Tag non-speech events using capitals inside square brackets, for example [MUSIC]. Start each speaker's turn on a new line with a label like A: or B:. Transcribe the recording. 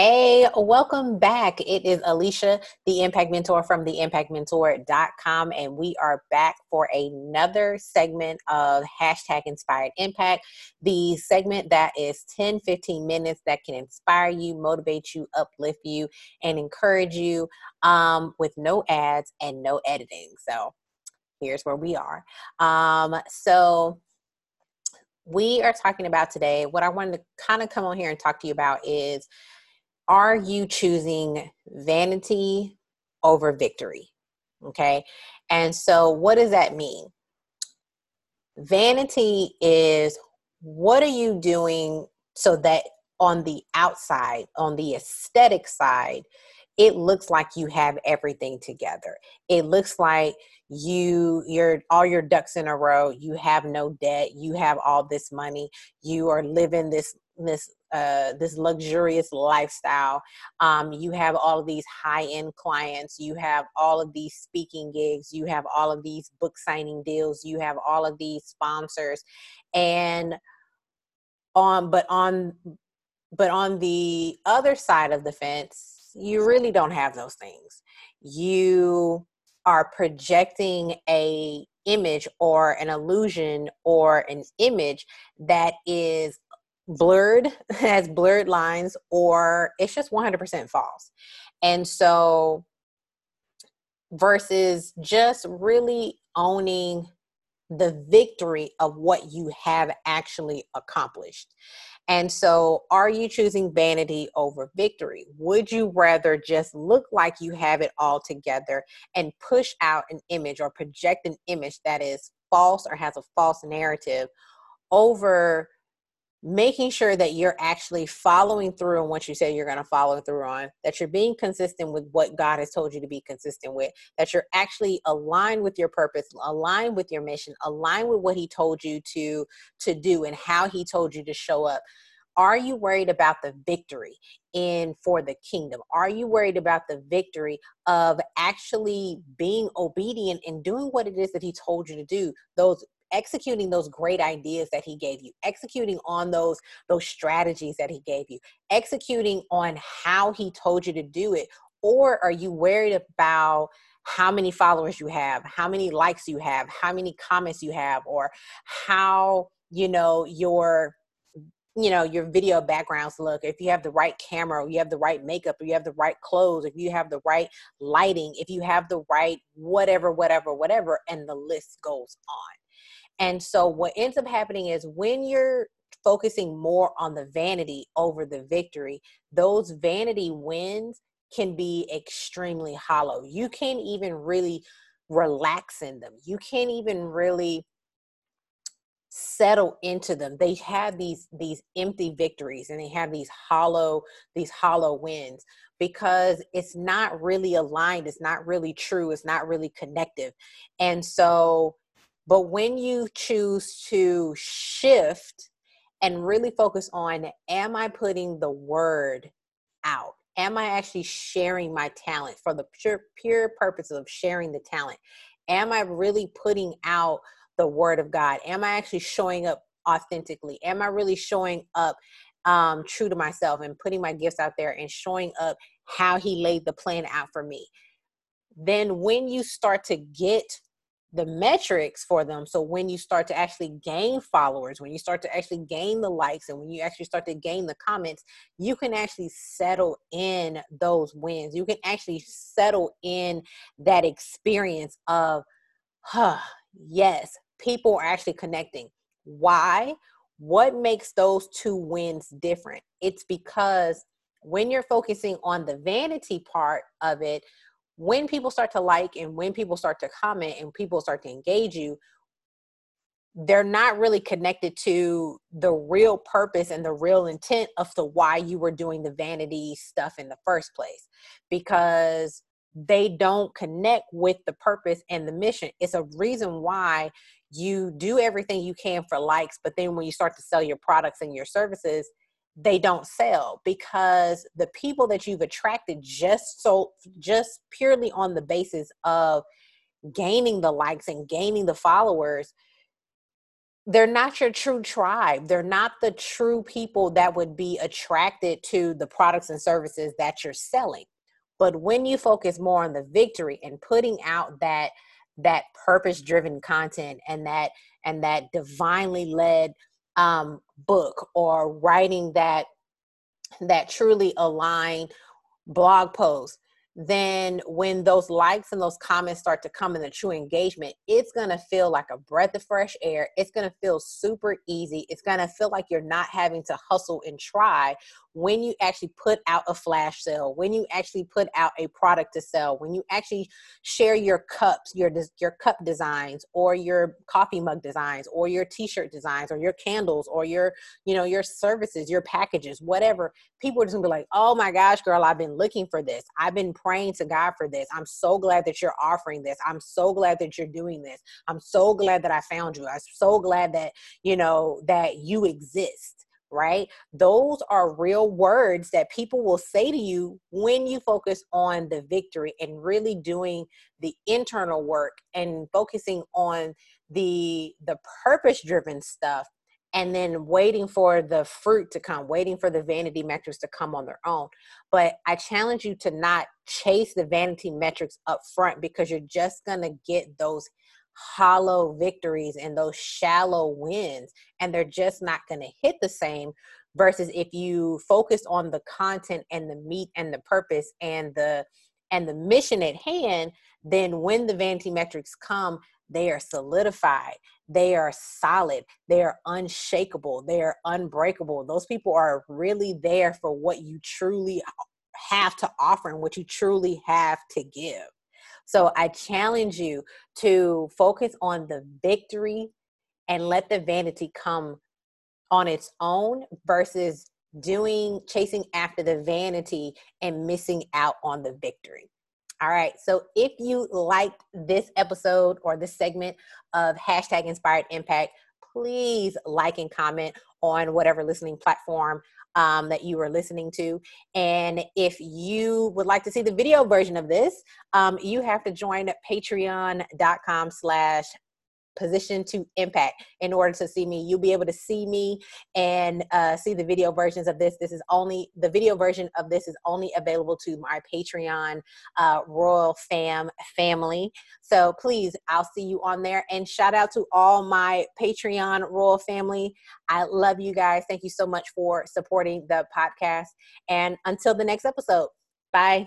A: Hey, welcome back. It is Alicia, the Impact Mentor from the impactmentor.com, and we are back for another segment of hashtag inspired impact. The segment that is 10 15 minutes that can inspire you, motivate you, uplift you, and encourage you um, with no ads and no editing. So here's where we are. Um, so we are talking about today, what I wanted to kind of come on here and talk to you about is are you choosing vanity over victory? Okay. And so, what does that mean? Vanity is what are you doing so that on the outside, on the aesthetic side, it looks like you have everything together. It looks like you you're all your ducks in a row you have no debt you have all this money you are living this this uh, this luxurious lifestyle. Um, you have all of these high end clients. You have all of these speaking gigs. You have all of these book signing deals. You have all of these sponsors, and on but on but on the other side of the fence, you really don't have those things. You are projecting a image or an illusion or an image that is blurred, [LAUGHS] has blurred lines, or it's just 100% false. And so, versus just really owning the victory of what you have actually accomplished. And so, are you choosing vanity over victory? Would you rather just look like you have it all together and push out an image or project an image that is false or has a false narrative over making sure that you're actually following through on what you say you're going to follow through on, that you're being consistent with what God has told you to be consistent with, that you're actually aligned with your purpose, aligned with your mission, aligned with what he told you to to do and how he told you to show up. Are you worried about the victory in for the kingdom? Are you worried about the victory of actually being obedient and doing what it is that he told you to do? Those executing those great ideas that he gave you executing on those those strategies that he gave you executing on how he told you to do it or are you worried about how many followers you have how many likes you have how many comments you have or how you know your you know your video backgrounds look? If you have the right camera or you have the right makeup or you have the right clothes if you have the right lighting if you have the right whatever whatever whatever and the list goes on and so what ends up happening is when you're focusing more on the vanity over the victory, those vanity wins can be extremely hollow. You can't even really relax in them. You can't even really settle into them they have these these empty victories and they have these hollow these hollow wins because it's not really aligned it's not really true it's not really connective and so but when you choose to shift and really focus on, am I putting the word out? Am I actually sharing my talent for the pure, pure purpose of sharing the talent? Am I really putting out the word of God? Am I actually showing up authentically? Am I really showing up um, true to myself and putting my gifts out there and showing up how He laid the plan out for me? Then, when you start to get the metrics for them. So when you start to actually gain followers, when you start to actually gain the likes, and when you actually start to gain the comments, you can actually settle in those wins. You can actually settle in that experience of, huh, yes, people are actually connecting. Why? What makes those two wins different? It's because when you're focusing on the vanity part of it, when people start to like and when people start to comment and people start to engage you they're not really connected to the real purpose and the real intent of the why you were doing the vanity stuff in the first place. Because they don't connect with the purpose and the mission. It's a reason why you do everything you can for likes but then when you start to sell your products and your services they don't sell because the people that you've attracted just so just purely on the basis of gaining the likes and gaining the followers they're not your true tribe. They're not the true people that would be attracted to the products and services that you're selling. But when you focus more on the victory and putting out that that purpose driven content and that and that divinely led um, book or writing that that truly aligned blog post then when those likes and those comments start to come in the true engagement, it's going to feel like a breath of fresh air. It's going to feel super easy. It's going to feel like you're not having to hustle and try when you actually put out a flash sale, when you actually put out a product to sell, when you actually share your cups, your your cup designs or your coffee mug designs or your t-shirt designs or your candles or your, you know, your services, your packages, whatever, people are just going to be like, "Oh my gosh, girl, I've been looking for this. I've been praying to God for this. I'm so glad that you're offering this. I'm so glad that you're doing this. I'm so glad that I found you. I'm so glad that, you know, that you exist right? Those are real words that people will say to you when you focus on the victory and really doing the internal work and focusing on the the purpose driven stuff and then waiting for the fruit to come, waiting for the vanity metrics to come on their own. But I challenge you to not chase the vanity metrics up front because you're just going to get those hollow victories and those shallow wins and they're just not going to hit the same versus if you focus on the content and the meat and the purpose and the and the mission at hand then when the vanity metrics come they are solidified. They are solid. They are unshakable. They are unbreakable. Those people are really there for what you truly have to offer and what you truly have to give so I challenge you to focus on the victory and let the vanity come on its own versus doing chasing after the vanity and missing out on the victory. All right. So if you liked this episode or this segment of hashtag inspired impact, please like and comment on whatever listening platform um, that you are listening to. And if you would like to see the video version of this, um, you have to join patreon.com slash position to impact in order to see me. You'll be able to see me and uh, see the video versions of this. This is only the video version of this is only available to my patreon uh, royal fam family. So please i'll see you on there. And shout out to all my patreon royal family. I love you guys. Thank you so much for supporting the podcast. And until the next episode bye